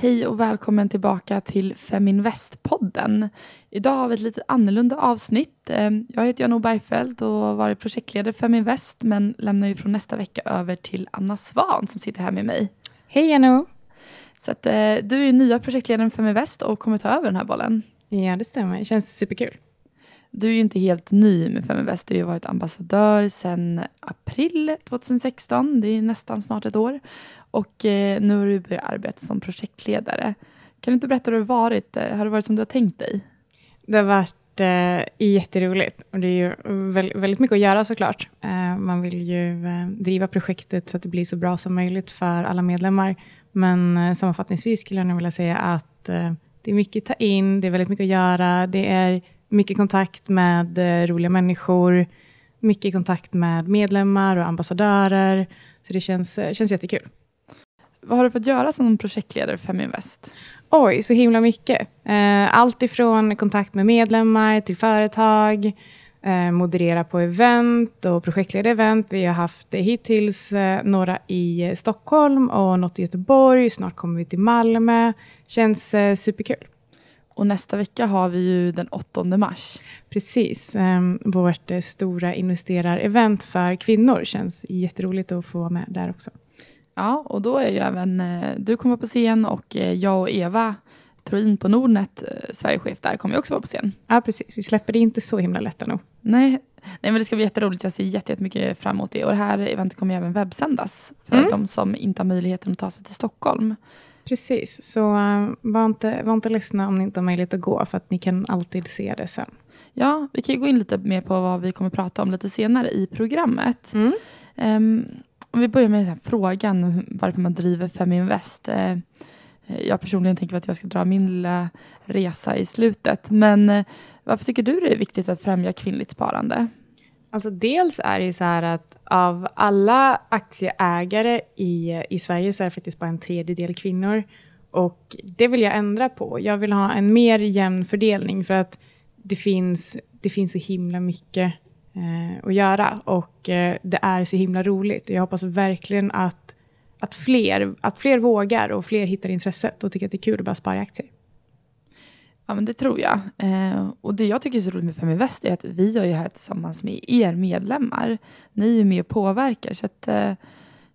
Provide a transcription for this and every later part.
Hej och välkommen tillbaka till Feminvest-podden. Idag har vi ett lite annorlunda avsnitt. Eh, jag heter Jan Bergfeldt och har varit projektledare för Feminvest men lämnar ju från nästa vecka över till Anna Svan som sitter här med mig. Hej Jano! Så att, eh, du är nya projektledaren för Feminvest och kommer ta över den här bollen. Ja, det stämmer. Det känns superkul. Du är ju inte helt ny med Feminvest. Du har ju varit ambassadör sedan april 2016. Det är nästan snart ett år. Och eh, nu har du börjat arbeta som projektledare. Kan du inte berätta hur det har varit? Eh, har det varit som du har tänkt dig? Det har varit eh, jätteroligt. Och det är ju väldigt, mycket att göra såklart. Eh, man vill ju eh, driva projektet så att det blir så bra som möjligt för alla medlemmar. Men eh, sammanfattningsvis skulle jag nog vilja säga att eh, det är mycket att ta in, det är väldigt mycket att göra. Det är mycket kontakt med eh, roliga människor, mycket kontakt med medlemmar och ambassadörer. Så det känns, eh, känns jättekul. Vad har du fått göra som projektledare för Feminvest? Oj, så himla mycket. Eh, allt ifrån kontakt med medlemmar till företag, moderera på event och projektleda event. Vi har haft hittills några i Stockholm och något i Göteborg. Snart kommer vi till Malmö. Känns superkul. Och nästa vecka har vi ju den 8 mars. Precis. Eh, vårt eh, stora investerarevent för kvinnor. Känns jätteroligt att få vara med där också. Ja, och då är ju även eh, du kommer på scen och eh, jag och Eva Troin på Nordnet, Sverigechef där, kommer ju också vara på scen. Ja, precis. Vi släpper det inte så himla lätt ännu. Nej, nej, men det ska bli jätteroligt. Jag ser jättemycket fram emot det. Och det här eventet kommer ju även webbsändas för Mm. de som inte har möjligheten att ta sig till Stockholm. Precis, så uh, var, inte, var inte ledsna om ni inte har möjlighet att gå, för att ni kan alltid se det sen. Ja, vi kan ju gå in lite mer på vad vi kommer prata om lite senare i programmet. Mm. Um, om vi börjar med här, frågan varför man driver Feminvest. Uh, jag personligen tänker att jag ska dra min lilla resa i slutet. Men uh, varför tycker du det är viktigt att främja kvinnligt sparande? Alltså dels är det ju så här att av alla aktieägare i, i Sverige så är det faktiskt bara en tredjedel kvinnor. Och det vill jag ändra på. Jag vill ha en mer jämn fördelning för att det finns, det finns så himla mycket eh, att göra och eh, det är så himla roligt. Jag hoppas verkligen att, att, fler, att fler vågar och fler hittar intresset och tycker att det är kul att bara spara i aktier. Ja, men det tror jag. Eh, och det jag tycker är så roligt med Feminvest är att vi gör ju här tillsammans med er medlemmar. Ni är ju med och påverkar, så att, eh,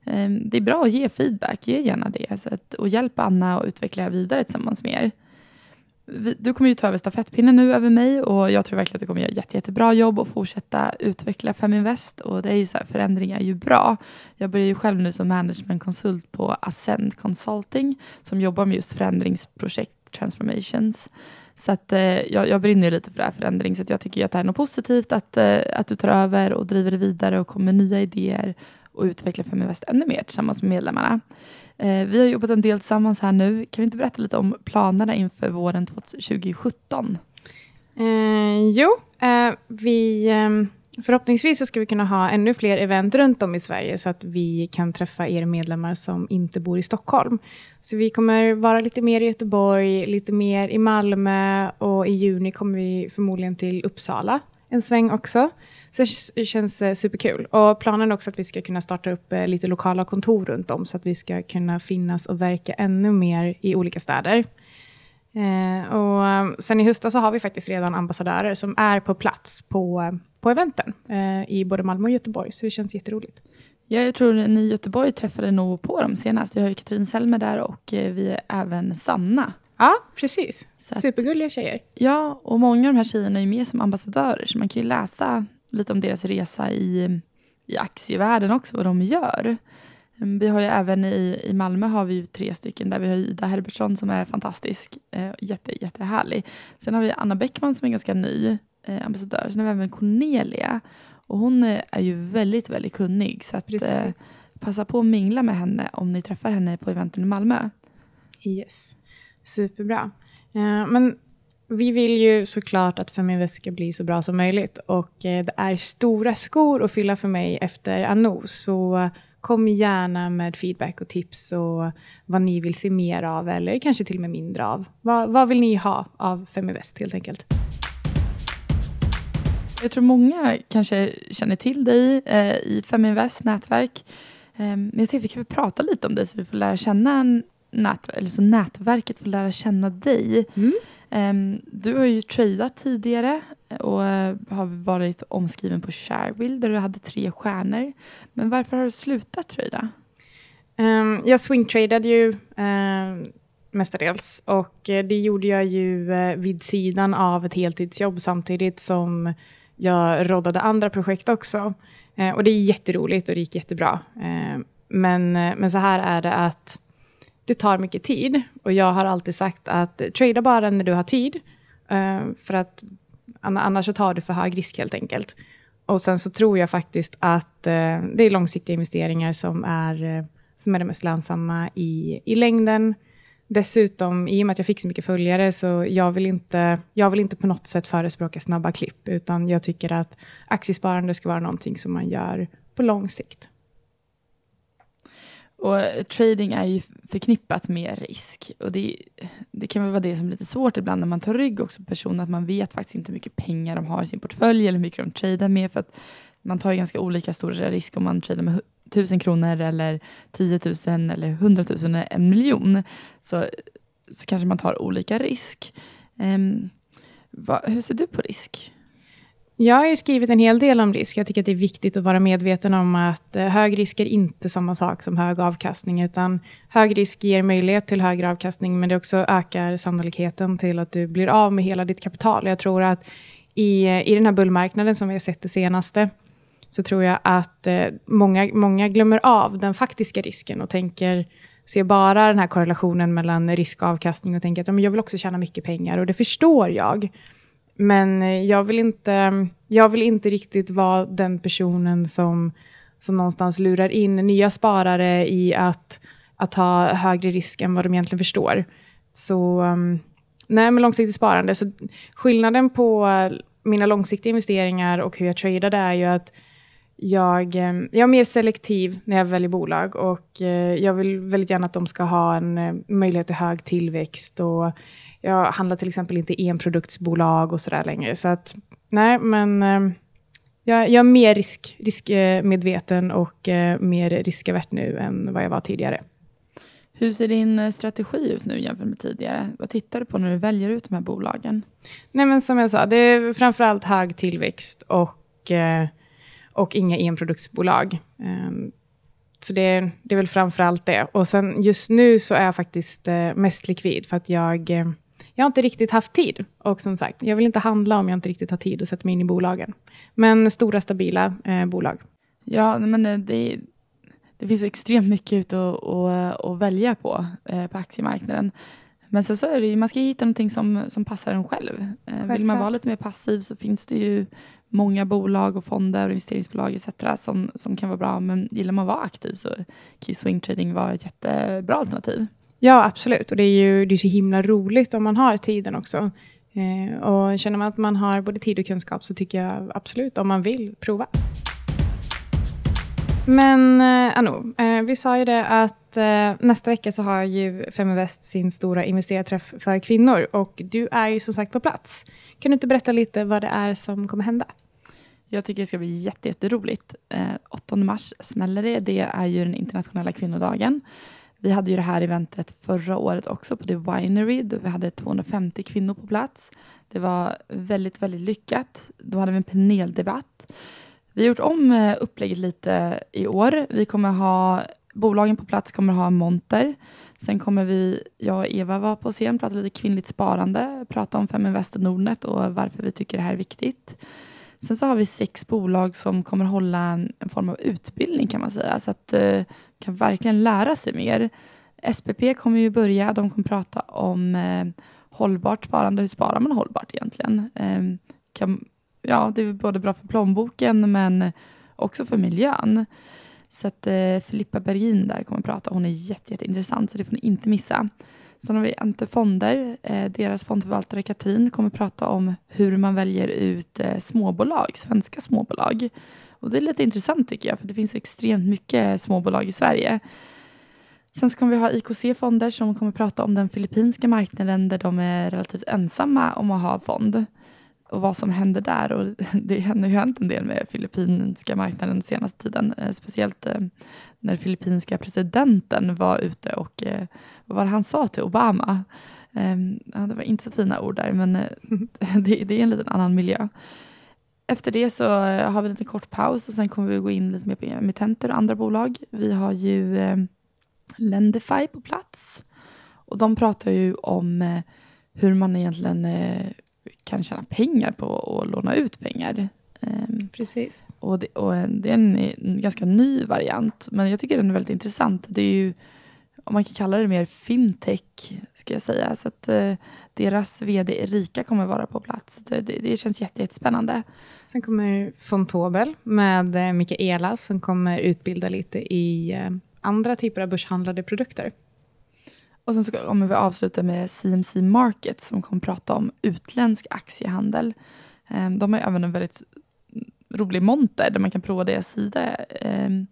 eh, det är bra att ge feedback. Ge gärna det så att, och hjälp Anna att utveckla vidare tillsammans med er. Vi, du kommer ju ta över stafettpinnen nu över mig och jag tror verkligen att du kommer göra jätte, jättebra jobb och fortsätta utveckla Feminvest. Och det är ju så här, förändringar är ju bra. Jag börjar ju själv nu som managementkonsult på Ascend Consulting som jobbar med just förändringsprojekt, transformations. Så att, eh, jag, jag brinner ju lite för det här förändring, så att jag tycker ju att det här är något positivt att, eh, att du tar över och driver det vidare och kommer med nya idéer och utvecklar Feminvest ännu mer tillsammans med medlemmarna. Eh, vi har jobbat en del tillsammans här nu. Kan vi inte berätta lite om planerna inför våren 2017? Eh, jo, eh, vi, eh, förhoppningsvis så ska vi kunna ha ännu fler event runt om i Sverige så att vi kan träffa er medlemmar som inte bor i Stockholm. Så vi kommer vara lite mer i Göteborg, lite mer i Malmö och i juni kommer vi förmodligen till Uppsala en sväng också. Så det känns eh, superkul. Och planen är också att vi ska kunna starta upp eh, lite lokala kontor runt om så att vi ska kunna finnas och verka ännu mer i olika städer. Eh, och sen i höstas så har vi faktiskt redan ambassadörer som är på plats på, på eventen eh, i både Malmö och Göteborg, så det känns jätteroligt. Ja, jag tror ni i Göteborg träffade nog på dem senast. Vi har ju Katrin Selmer där och eh, vi är även Sanna. Ja, precis. Så Supergulliga tjejer. Ja, och många av de här tjejerna är med som ambassadörer så man kan ju läsa lite om deras resa i, i aktievärlden också, vad de gör. Mm, Vi har ju även i, i Malmö har vi ju tre stycken där vi har Ida Herbertsson som är fantastisk, eh, jätte, jättehärlig. Sen har vi Anna Bäckman som är ganska ny eh, ambassadör. Sen har vi även Cornelia och hon eh, är ju väldigt, väldigt kunnig så att eh, passa på att mingla med henne om ni träffar henne på eventen i Malmö. Yes. Superbra. Eh, men vi vill ju såklart att Feminvest ska bli så bra som möjligt och eh, det är stora skor att fylla för mig efter Anou. Så kom gärna med feedback och tips och vad ni vill se mer av eller kanske till och med mindre av. Vad, vad vill ni ha av Feminvest helt enkelt? Jag tror många kanske känner till dig eh, i Feminvest nätverk. Eh, men jag tänkte vi kan väl prata lite om dig så vi får lära känna nät, eller så nätverket får lära känna dig. Mm. Um, du har ju tradat tidigare och har varit omskriven på Sharewill där du hade tre stjärnor. Men varför har du slutat trada? Um, jag swingtradade ju mestadels och uh, det gjorde jag ju uh, vid sidan av ett heltidsjobb samtidigt som jag roddade andra projekt också. Eh, och det är jätteroligt och det gick jättebra. Eh, men, eh, men så här är det att det tar mycket tid och jag har alltid sagt att trada bara när du har tid. Eh, för att annars så tar du för hög risk helt enkelt. Och sen så tror jag faktiskt att det är långsiktiga investeringar som är som är det mest lönsamma i, i längden. Dessutom, i och med att jag fick så mycket följare, så jag vill inte, jag vill inte på något sätt förespråka snabba klipp, utan jag tycker att aktiesparande ska vara någonting som man gör på lång sikt. Och trading är ju förknippat med risk. Och det, det kan väl vara det som är lite svårt ibland när man tar rygg också på personer, att man vet faktiskt inte hur mycket pengar de har i sin portfölj eller hur mycket de tradar med. För att man tar ju ganska olika stora risker om man tradar med tusen kronor eller 10 000 eller 100 000 eller en miljon så, så kanske man tar olika risk. Um, va, hur ser du på risk? Jag har ju skrivit en hel del om risk. Jag tycker att det är viktigt att vara medveten om att eh, hög risk är inte samma sak som hög avkastning, utan hög risk ger möjlighet till högre avkastning, men det också ökar sannolikheten till att du blir av med hela ditt kapital. Jag tror att i, eh, i den här bullmarknaden som vi har sett det senaste, så tror jag att eh, många, många glömmer av den faktiska risken och tänker, ser bara den här korrelationen mellan risk och avkastning och tänker att ja, men jag vill också tjäna mycket pengar och det förstår jag. Men eh, jag vill inte, jag vill inte riktigt vara den personen som, som någonstans lurar in nya sparare i att, att ha högre risk än vad de egentligen förstår. Så ehm, nej, med långsiktigt sparande, så skillnaden på eh, mina långsiktiga investeringar och hur jag tradade är ju att jag, eh, jag är mer selektiv när jag väljer bolag och eh, jag vill väldigt gärna att de ska ha en eh, möjlighet till hög tillväxt och jag handlar till exempel inte enproduktsbolag och sådär längre. Så att nej, men jag, jag är mer risk, riskmedveten och mer riskavert nu än vad jag var tidigare. Hur ser din strategi ut nu jämfört med tidigare? Vad tittar du på när du väljer ut de här bolagen? Nej, men som jag sa, det är framförallt hög tillväxt och eh, och inga enproduktsbolag. Um, så det, det är väl framför allt det. Och sen just nu så är jag faktiskt eh, mest likvid för att jag, eh, jag har inte riktigt haft tid. Och som sagt, jag vill inte handla om jag inte riktigt har tid att sätta mig in i bolagen. Men stora stabila eh, bolag. Ja, men det, det finns extremt mycket ute att, att, att välja på eh, på aktiemarknaden. Men sen så är det man ska hitta någonting som, som passar en själv. Eh, vill man vara lite mer passiv så finns det ju många bolag och fonder och investeringsbolag etc. Som, som kan vara bra. Men gillar man att vara aktiv så kan ju swing trading vara ett jättebra alternativ. Ja, absolut. Och det är ju det är så himla roligt om man har tiden också. Eh, och känner man att man har både tid och kunskap så tycker jag absolut om man vill prova. Men eh, Anu, eh, vi sa ju det att eh, nästa vecka så har ju Feminvest sin stora investerarträff för kvinnor och du är ju som sagt på plats. Kan du inte berätta lite vad det är som kommer hända? Jag tycker det ska bli jätteroligt. Eh, 8 mars smäller det. Det är ju den internationella kvinnodagen. Vi hade ju det här eventet förra året också på The Winery. Då vi hade 250 kvinnor på plats. Det var väldigt, väldigt lyckat. Då hade vi en paneldebatt. Vi har gjort om eh, upplägget lite i år. Vi kommer ha bolagen på plats kommer ha en monter. Sen kommer vi, jag och Eva vara på scen, prata lite kvinnligt sparande, prata om Feminvest och Nordnet och varför vi tycker det här är viktigt. Sen så har vi sex bolag som kommer hålla en, en form av utbildning kan man säga, så att eh, kan verkligen lära sig mer. SPP kommer ju börja, de kommer prata om eh, hållbart sparande, hur sparar man hållbart egentligen? Eh, kan, ja, det är både bra för plånboken men också för miljön. Så att eh, Filippa Bergin där kommer prata, hon är jätte, jätteintressant så det får ni inte missa. Sen har vi Antefonder. Eh, deras fondförvaltare Katrin kommer prata om hur man väljer ut eh, småbolag, svenska småbolag. Och det är lite intressant tycker jag, för det finns så extremt mycket småbolag i Sverige. Sen så kommer vi ha IKC Fonder som kommer prata om den filippinska marknaden där de är relativt ensamma om att ha fond. och vad som händer där. Och det har ju hänt en del med filippinska marknaden den senaste tiden. Eh, speciellt när filippinska presidenten var ute och eh, vad var det han sa till Obama? Ja, det var inte så fina ord där, men det, det är en liten annan miljö. Efter det så har vi en liten kort paus och sen kommer vi gå in lite mer på emittenter och andra bolag. Vi har ju eh, Lendify på plats och de pratar ju om eh, hur man egentligen eh, kan tjäna pengar på att låna ut pengar. Um, Precis. Och det, och det är en, en, ganska ny variant, men jag tycker den är väldigt intressant. Det är ju, om man kan kalla det mer fintech, ska jag säga. Så att uh, deras vd Erika kommer vara på plats. Det, det, det känns jättespännande. Sen kommer Fontobel med uh, Mikaela som kommer utbilda lite i uh, andra typer av börshandlade produkter. Och sen så kommer vi avsluta med CMC Market som kommer prata om utländsk aktiehandel. Ehm, de har även en väldigt rolig monter där man kan prova deras sida. Ehm,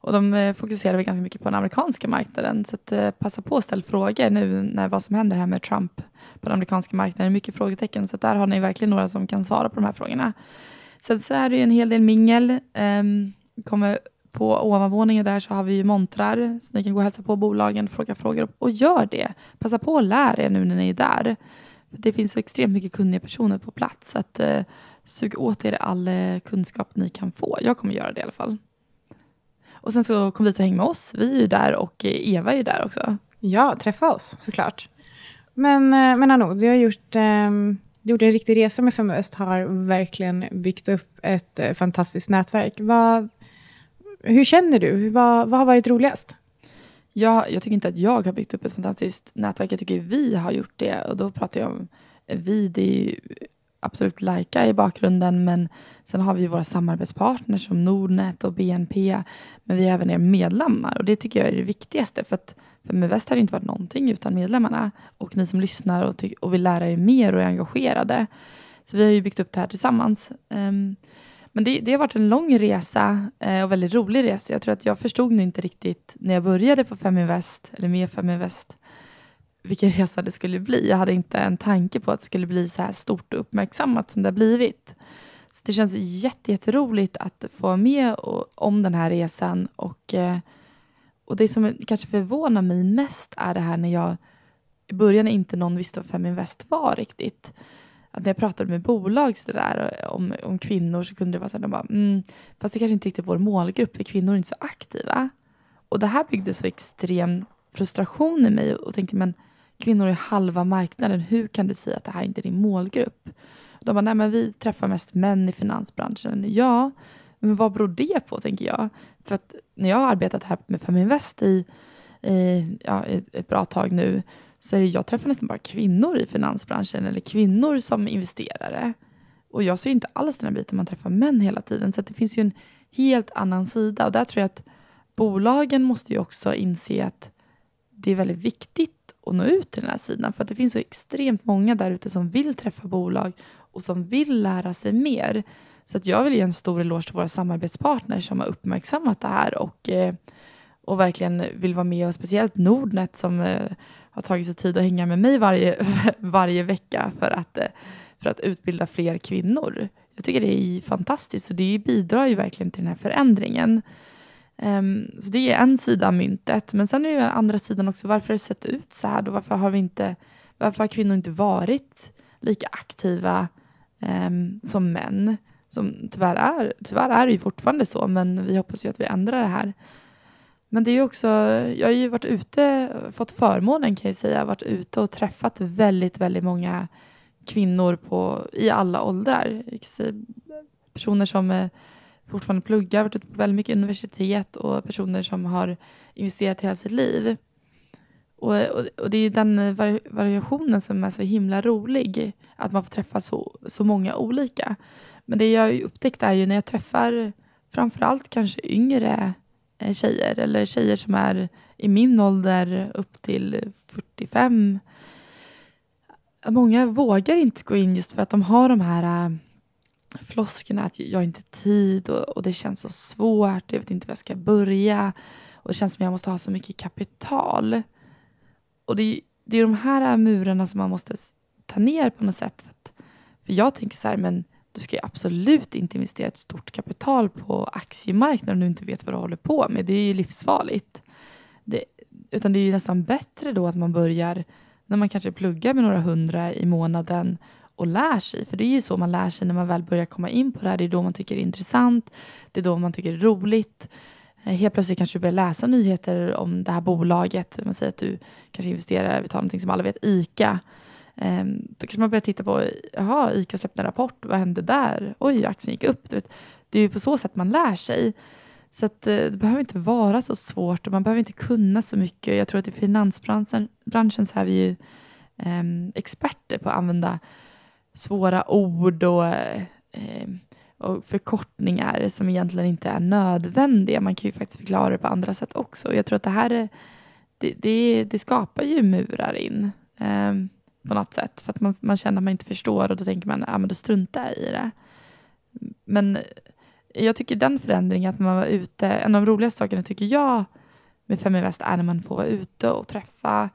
och de eh, fokuserar ganska mycket på den amerikanska marknaden. Så att, eh, passa på att ställa frågor nu när vad som händer här med Trump på den amerikanska marknaden. Det är mycket frågetecken. Så där har ni verkligen några som kan svara på de här frågorna. Sen så är det en hel del mingel. Ehm, kommer på ovanvåningen där så har vi montrar, så ni kan gå och hälsa på bolagen, fråga frågor och gör det. Passa på att lära er nu när ni är där. Det finns så extremt mycket kunniga personer på plats, så att eh, sug åt er all eh, kunskap ni kan få. Jag kommer göra det i alla fall. Och sen så kom dit och häng med oss. Vi är ju där och eh, Eva är ju där också. Ja, träffa oss såklart. Men, eh, men Anou, du har gjort, eh, gjort en riktig resa med Feminvest, har verkligen byggt upp ett fantastiskt nätverk. Vad, hur känner du? Vad, vad har varit roligast? Jag, jag tycker inte att jag har byggt upp ett fantastiskt nätverk. Jag tycker vi har gjort det. Och då pratar jag om vi. Det är ju absolut lajka i bakgrunden. Men sen har vi våra samarbetspartners som Nordnet och BNP. Men vi är även er medlemmar. Och det tycker jag är det viktigaste. För att för med Väst hade inte varit någonting utan medlemmarna. Och ni som lyssnar och, och vill lära er mer och är engagerade. Så vi har ju byggt upp det här tillsammans. Um, men det, det, har varit en lång resa eh, och väldigt rolig resa. Jag tror att jag förstod nog inte riktigt när jag började på Feminvest, eller med Feminvest, vilken resa det skulle bli. Jag hade inte en tanke på att det skulle bli så här stort och uppmärksammat som det har blivit. Så det känns jätteroligt att få vara med och, om den här resan. Och, eh, och det som kanske förvånar mig mest är det här när jag i början inte någon visste vad Feminvest var riktigt att när jag pratade med bolag så där, om, om kvinnor så kunde det vara så att de bara, mm, fast det kanske inte riktigt är vår målgrupp, för kvinnor är inte så aktiva. Och det här byggde så extrem frustration i mig och tänkte, men kvinnor är halva marknaden, hur kan du säga att det här inte är din målgrupp? De bara, nej men vi träffar mest män i finansbranschen. Ja, men vad beror det på, tänker jag? För att när jag har arbetat här med Feminvest i, i ja, ett bra tag nu så är det, jag träffar nästan bara kvinnor i finansbranschen eller kvinnor som investerare. Och jag ser inte alls den här biten man träffar män hela tiden. Så det finns ju en helt annan sida och där tror jag att bolagen måste ju också inse att det är väldigt viktigt att nå ut till den här sidan. För att det finns så extremt många där ute som vill träffa bolag och som vill lära sig mer. Så att jag vill ge en stor eloge till våra samarbetspartners som har uppmärksammat det här och, eh, och verkligen vill vara med och speciellt Nordnet som eh, har tagit sig tid att hänga med mig varje, varje vecka för att, eh, för att utbilda fler kvinnor. Jag tycker det är fantastiskt och det bidrar ju verkligen till den här förändringen. Um, så det är en sida av myntet. Men sen är ju andra sidan också varför har det sett ut så här då? Varför har, vi inte, varför har kvinnor inte varit lika aktiva um, som män? Som tyvärr är, tyvärr är det ju fortfarande så, men vi hoppas ju att vi ändrar det här. Men det är också, jag har ju varit ute, fått förmånen kan jag säga, varit ute och träffat väldigt, väldigt många kvinnor på, i alla åldrar. Eh, personer som eh, fortfarande pluggar, varit ute på väldigt mycket universitet och personer som har investerat hela sitt liv. Och, och, och, det är den variationen som är så himla rolig, att man får träffa så, så många olika. Men det jag har upptäckt är ju när jag träffar framförallt kanske yngre eh, tjejer eller tjejer som är i min ålder upp till 45. Många vågar inte gå in just för att de har de här eh, äh, att jag har inte tid och, och, det känns så svårt, jag vet inte var jag ska börja och det känns som att jag måste ha så mycket kapital. Och det, det är de här murarna som man måste ta ner på något sätt. För, att, För jag tänker så här, men du ska ju absolut inte investera ett stort kapital på aktiemarknaden om du inte vet vad du håller på med. Det är ju livsfarligt. Det, utan det är ju nästan bättre då att man börjar när man kanske pluggar med några hundra i månaden och lär sig. För det är ju så man lär sig när man väl börjar komma in på det här. Det är då man tycker det är intressant. Det är då man tycker det är roligt. Eh, helt plötsligt kanske du börjar läsa nyheter om det här bolaget. Man säger att du kanske investerar, vi tar någonting som alla vet, ICA. Ehm, då kanske man börjar titta på, jaha, ICA släppte en rapport, vad hände där? Oj, aktien gick upp. Det är ju på så sätt man lär sig. Så att, eh, det behöver inte vara så svårt och man behöver inte kunna så mycket. Jag tror att i finansbranschen branschen så är vi ju ehm, experter på att använda svåra ord och, eh, och förkortningar som egentligen inte är nödvändiga. Man kan ju faktiskt förklara det på andra sätt också. Jag tror att det här är, det, det, det skapar ju murar in. eh, på något sätt. För att man, man känner att man inte förstår och då tänker man att ah, då struntar jag i det. Men jag tycker den förändringen att man var ute, en av de roligaste sakerna tycker jag med Feminvest är när man får vara ute och träffa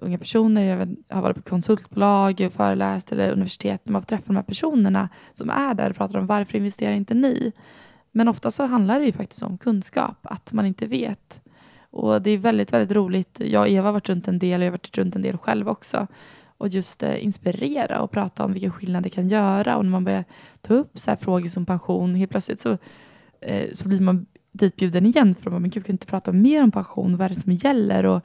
unga personer. Jag har varit på konsultbolag och föreläst eller universitet. Man får träffa de här personerna som är där och pratar om varför investerar inte ni? Men ofta så handlar det ju faktiskt om kunskap, att man inte vet. Och det är väldigt, väldigt roligt. Jag och Eva har varit runt en del och jag har varit runt en del själv också och just eh, inspirera och prata om vilken skillnad det kan göra. Och när man börjar ta upp så här frågor som pension, helt plötsligt så, eh, så blir man ditbjuden igen för att men gud, kan inte prata mer om pension, vad är det som gäller? Och,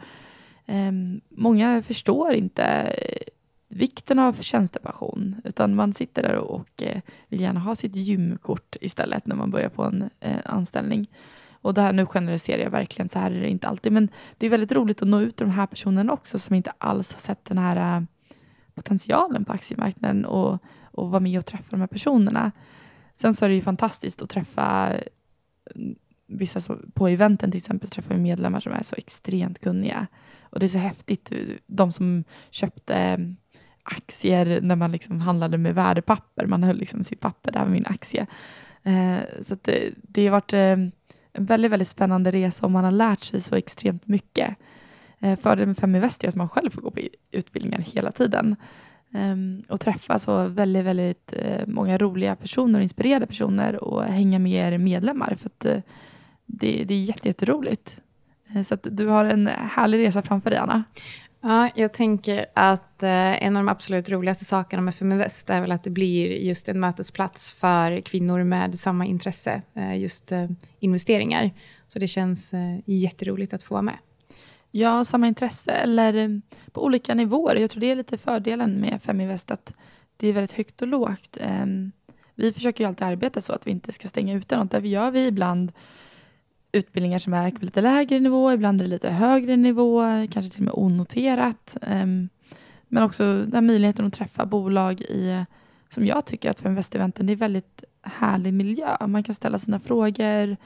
Ehm, många förstår inte eh, vikten av tjänstepension, utan man sitter där och eh, vill gärna ha sitt gymkort istället när man börjar på en eh, anställning. Och det här, nu generaliserar jag verkligen, så här är det inte alltid, men det är väldigt roligt att nå ut till de här personerna också som inte alls har sett den här eh, potentialen på aktiemarknaden och, och vara med och träffa de här personerna. Sen så är det ju fantastiskt att träffa mm, vissa så, på eventen till exempel träffar vi medlemmar som är så extremt kunniga. Och det är så häftigt, de som köpte eh, aktier när man liksom handlade med värdepapper, man höll liksom sitt papper, där med min aktie. Eh, så det, det har varit eh, en väldigt, väldigt spännande resa och man har lärt sig så extremt mycket. Fördelen med Fem i Väst är att man själv får gå på utbildningar hela tiden ehm, och träffa så väldigt, väldigt många roliga personer och inspirerade personer och hänga med er medlemmar för att det, det är jätteroligt. Så att du har en härlig resa framför dig, Anna. Ja, jag tänker att en av de absolut roligaste sakerna med Feminvest är väl att det blir just en mötesplats för kvinnor med samma intresse, just investeringar. Så det känns jätteroligt att få vara med. Ja, samma intresse eller eh, på olika nivåer. Jag tror det är lite fördelen med Feminvest att det är väldigt högt och lågt. Ehm, vi försöker ju alltid arbeta så att vi inte ska stänga ute något. Därför gör vi ibland utbildningar som är på lite lägre nivå, ibland är det lite högre nivå, kanske till och med onoterat. Ehm, men också den möjligheten att träffa bolag i, som jag tycker att Feminvest-eventen, det är väldigt härlig miljö. Man kan ställa sina frågor,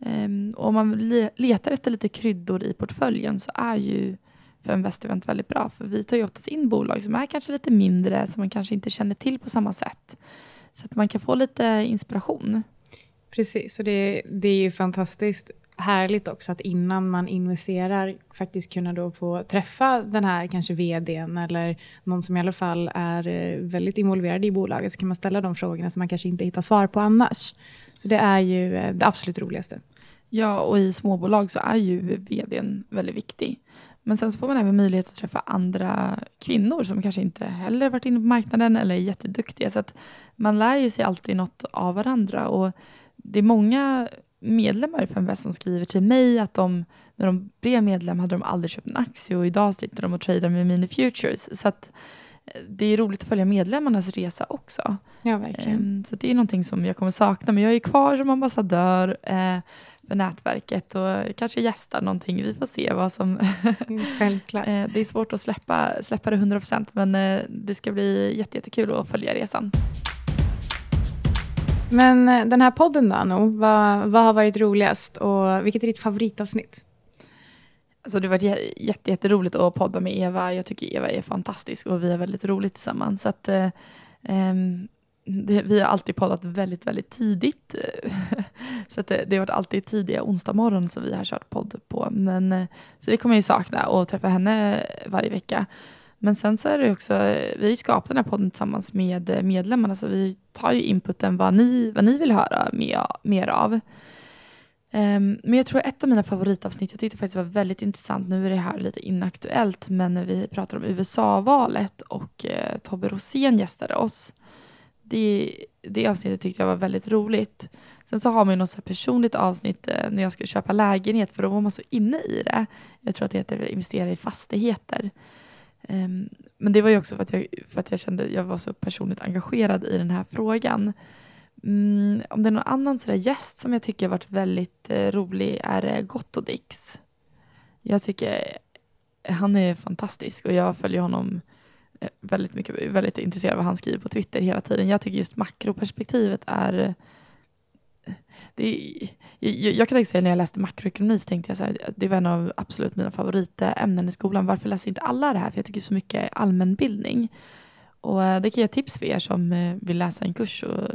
ehm, och om man letar efter lite kryddor i portföljen så är ju för en Event väldigt bra. För vi tar ju oftast in bolag som är kanske lite mindre, som man kanske inte känner till på samma sätt. Så att man kan få lite inspiration. Precis, och det, det är ju fantastiskt härligt också att innan man investerar faktiskt kunna då få träffa den här kanske vdn eller någon som i alla fall är eh, väldigt involverad i bolaget så kan man ställa de frågorna som man kanske inte hittar svar på annars. Så det är ju eh, det absolut roligaste. Ja, och i småbolag så är ju vdn väldigt viktig. Men sen så får man även möjlighet att träffa andra kvinnor som kanske inte heller varit inne på marknaden eller är jätteduktiga. Så att man lär ju sig alltid något av varandra. Och det är många medlemmar i Femvest som skriver till mig att de, när de blev medlem hade de aldrig köpt en aktie och idag sitter de och tradar med Mini Futures. Så att eh, det är roligt att följa medlemmarnas resa också. Ja, verkligen. Um, så det är någonting som jag kommer sakna, men jag är kvar som ambassadör uh, för nätverket och kanske gästar någonting. Vi får se vad som... Mm, självklart. uh, det är svårt att släppa, släppa det 100 procent, men det ska bli jättekul att följa resan. Men eh, den här podden då, Anno, vad, vad har varit roligast och vilket är ditt favoritavsnitt? Alltså det har varit jätteroligt att podda med Eva. Jag tycker Eva är fantastisk och vi har väldigt roligt tillsammans. Så att, um, det, vi har alltid poddat väldigt, väldigt tidigt. så det, eh, det har varit alltid tidiga onsdag morgon som vi har kört podd på. Men, så det kommer jag ju sakna och träffa henne varje vecka. Men sen så är det också, vi har ju skapat den här podden tillsammans med eh, medlemmarna, så vi tar ju inputen vad ni, vad ni vill höra mer, mer av. Um, men jag tror ett av mina favoritavsnitt, jag tyckte faktiskt var väldigt intressant, nu är det här lite inaktuellt, men vi pratar om USA-valet och uh, Tobbe Rosén gästade oss. Det, det avsnittet tyckte jag var väldigt roligt. Sen så har man ju något så personligt avsnitt uh, när jag skulle köpa lägenhet, för då var man så inne i det. Jag tror att det heter investera i fastigheter. Um, men det var ju också för att, jag, för att jag kände jag var så personligt engagerad i den här frågan. Mm, om det är någon annan sådär gäst som jag tycker har varit väldigt eh, rolig är eh, det Gottodix. Jag tycker han är fantastisk och jag följer honom eh, väldigt mycket, väldigt intresserad av vad han skriver på Twitter hela tiden. Jag tycker just makroperspektivet är eh, det, jag, jag kan tänka säga när jag läste makroekonomi så tänkte jag så här, det var en av absolut mina favoritämnen i skolan. Varför läser inte alla det här? För jag tycker så mycket allmänbildning. Och eh, det kan jag tips för er som eh, vill läsa en kurs och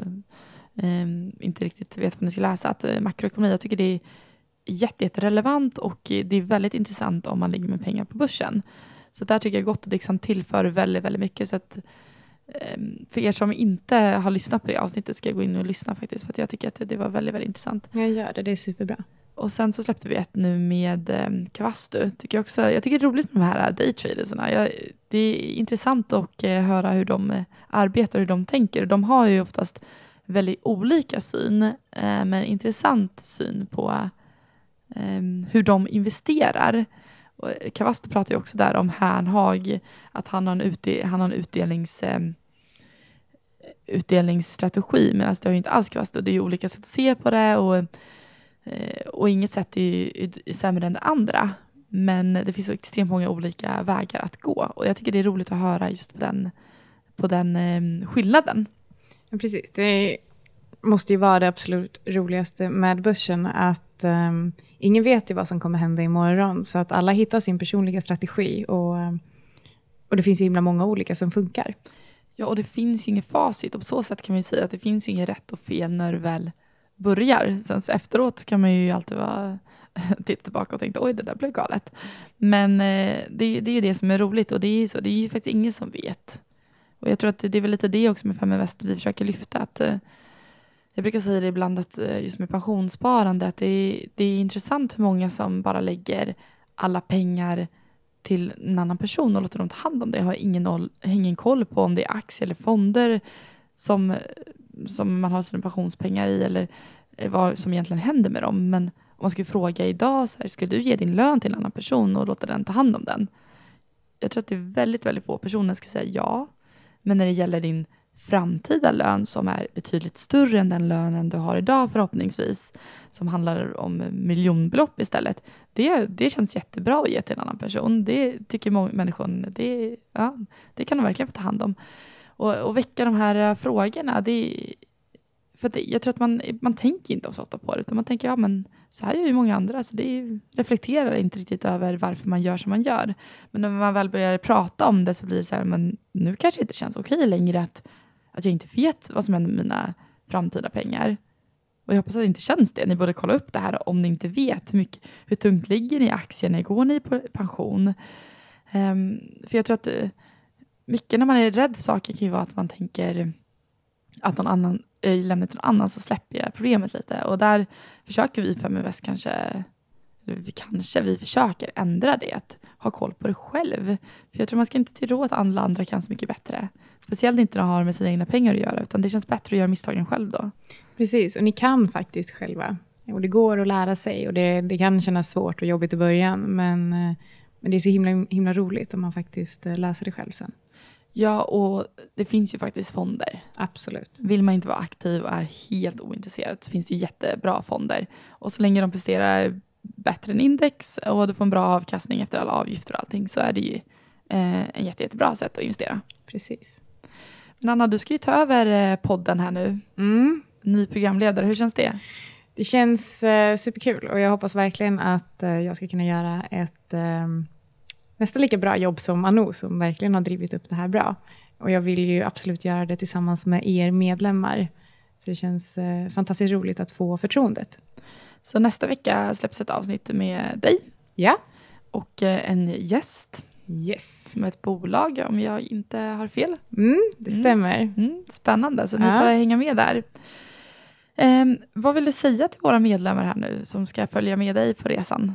um, inte riktigt vet vad ni ska läsa. Att eh, makroekonomi, jag tycker det är jätterelevant och det är väldigt intressant om man ligger med pengar på börsen. Så där tycker jag gott att det liksom tillför väldigt, väldigt mycket. Så att för er som inte har lyssnat på det avsnittet ska jag gå in och lyssna faktiskt. För jag tycker att det var väldigt, väldigt intressant. Jag gör det, det är superbra. Och sen så släppte vi ett nu med eh, Kavastu. Tycker jag, också, jag tycker det är roligt med de här daytradersarna. Det är intressant att eh, höra hur de eh, arbetar, hur de tänker. De har ju oftast väldigt olika syn, eh, men intressant syn på eh, hur de investerar. Och Kavasto pratar ju också där om Hernhag, att han har en, utde han har en utdelnings, eh, utdelningsstrategi, medan alltså det har ju inte alls Kavasto. Det är ju olika sätt att se på det och, eh, och inget sätt är ju är sämre än det andra. Men det finns så extremt många olika vägar att gå och jag tycker det är roligt att höra just på den, på den eh, skillnaden. Ja, precis, det måste ju vara det absolut roligaste med börsen, att um, ingen vet ju vad som kommer hända imorgon, så att alla hittar sin personliga strategi och, ehm, och det finns ju himla många olika som funkar. Ja, och det finns ju inget facit. Och på så sätt kan man ju säga att det finns ju inget rätt och fel när du väl börjar. Sen så efteråt kan man ju alltid vara titta tillbaka och tänka oj, det där blev galet. Men eh, det, det är ju det som är roligt och det är ju så. Det är ju faktiskt ingen som vet. Och jag tror att det är väl lite det också med Feminvest vi försöker lyfta. Att, eh, jag brukar säga det ibland att eh, just med pensionssparande att det är, det är intressant hur många som bara lägger alla pengar till en annan person och låter dem ta hand om det. Jag har ingen, ingen koll på om det är aktier eller fonder som, som man har sina pensionspengar i eller eh, vad som egentligen händer med dem. Men om man skulle fråga idag, så här, ska du ge din lön till en annan person och låta den ta hand om den? Jag tror att det är väldigt, väldigt få personer som skulle säga ja. Men när det gäller din framtida lön som är betydligt större än den lönen du har idag förhoppningsvis, som handlar om miljonbelopp istället, det, det känns jättebra att ge till en annan person. Det tycker människan, det, ja, det kan de verkligen få ta hand om. Och, och väcka de här eh, frågorna, det, för det, jag tror att man, man tänker inte så ofta på det, utan man tänker ja men så här gör ju många andra, så det reflekterar inte riktigt över varför man gör som man gör. Men när man väl börjar prata om det så blir det så här, men nu kanske det inte känns okej längre att att jag inte vet vad som händer med mina framtida pengar. Och jag hoppas att det inte känns det. Ni borde kolla upp det här om ni inte vet hur, mycket, hur tungt ligger ni i aktierna, går ni på pension? Um, för jag tror att eh, mycket när man är rädd för saker kan ju vara att man tänker att någon annan, eh, jag lämnar till någon annan så släpper jag problemet lite. Och där försöker vi Feminvest kanske, eller vi kanske, vi försöker ändra det, att ha koll på det själv. För jag tror man ska inte tro att alla andra kan så mycket bättre. Speciellt inte när det har med sina egna pengar att göra, utan det känns bättre att göra misstagen själv då. Precis, och ni kan faktiskt själva. Och det går att lära sig och det, det kan kännas svårt och jobbigt i början, men, eh, men det är så himla, himla roligt om man faktiskt eh, läser det själv sen. Ja, och det finns ju faktiskt fonder. Absolut. Vill man inte vara aktiv och är helt ointresserad så finns det jättebra fonder. Och så länge de presterar bättre än index och du får en bra avkastning efter alla avgifter och allting så är det ju eh, en jätte, jättebra sätt att investera. Precis. Men Anna, du ska ju ta över eh, podden här nu. Mm. Ny programledare, hur känns det? Det känns eh, superkul och jag hoppas verkligen att eh, jag ska kunna göra ett eh, nästan lika bra jobb som Anou som verkligen har drivit upp det här bra. Och jag vill ju absolut göra det tillsammans med er medlemmar. Så det känns eh, fantastiskt roligt att få förtroendet. Så nästa vecka släpps ett avsnitt med dig. Ja. Och eh, en gäst. Yes. Som ett bolag, om jag inte har fel. Mm, det Mm. stämmer. Mm, spännande, så ni Ja. får hänga med där. Ehm, vad vill du säga till våra medlemmar här nu som ska följa med dig på resan?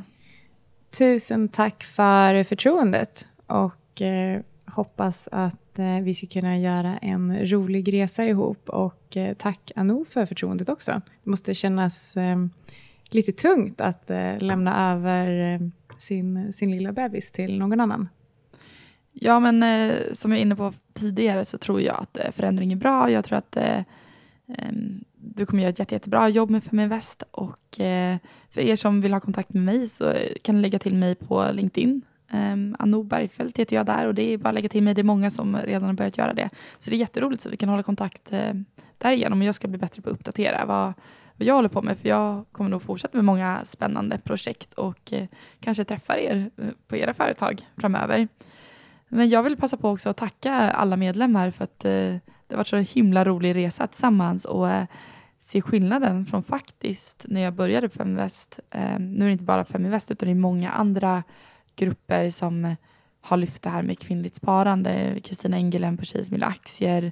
Tusen tack för förtroendet och eh, hoppas att eh, vi ska kunna göra en rolig resa ihop. Och eh, tack Anou för förtroendet också. Det måste kännas eh, lite tungt att eh, lämna över eh, sin, sin lilla bebis till någon annan. Ja, men eh, som jag är inne på tidigare så tror jag att eh, förändring är bra. Jag tror att eh, du kommer göra ett jätte, jättebra jobb med Feminvest och eh, för er som vill ha kontakt med mig så kan ni lägga till mig på LinkedIn. Um, Anno Bergfeldt heter jag där och det är bara att lägga till mig. Det är många som redan har börjat göra det. Så det är jätteroligt så vi kan hålla kontakt eh, därigenom och jag ska bli bättre på att uppdatera vad, vad jag håller på med för jag kommer nog fortsätta med många spännande projekt och eh, kanske träffar er eh, på era företag framöver. Men jag vill passa på också att tacka alla medlemmar för att eh, det har varit så himla rolig resa tillsammans och eh, se skillnaden från faktiskt när jag började på Feminvest. Eh, nu är det inte bara Feminvest utan det är många andra grupper som har lyft det här med kvinnligt sparande. Kristina Engelen på Tjejer som gillar aktier,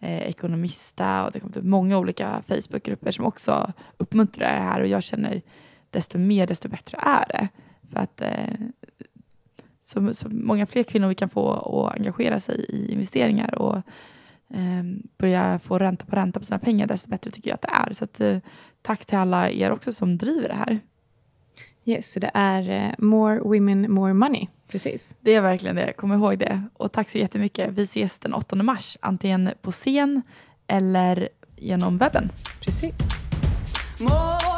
eh, Ekonomista och det har kommit upp många olika Facebookgrupper som också uppmuntrar det här och jag känner desto mer desto bättre är det. För att eh, så, så många fler kvinnor vi kan få att engagera sig i investeringar och eh, börja få ränta på ränta på sina pengar, desto bättre tycker jag att det är. Så att, eh, tack till alla er också som driver det här. Yes, det är uh, more women, more money. Precis. Det är verkligen det, kom ihåg det. Och tack så jättemycket. Vi ses den 8 mars, antingen på scen eller genom webben. Precis. More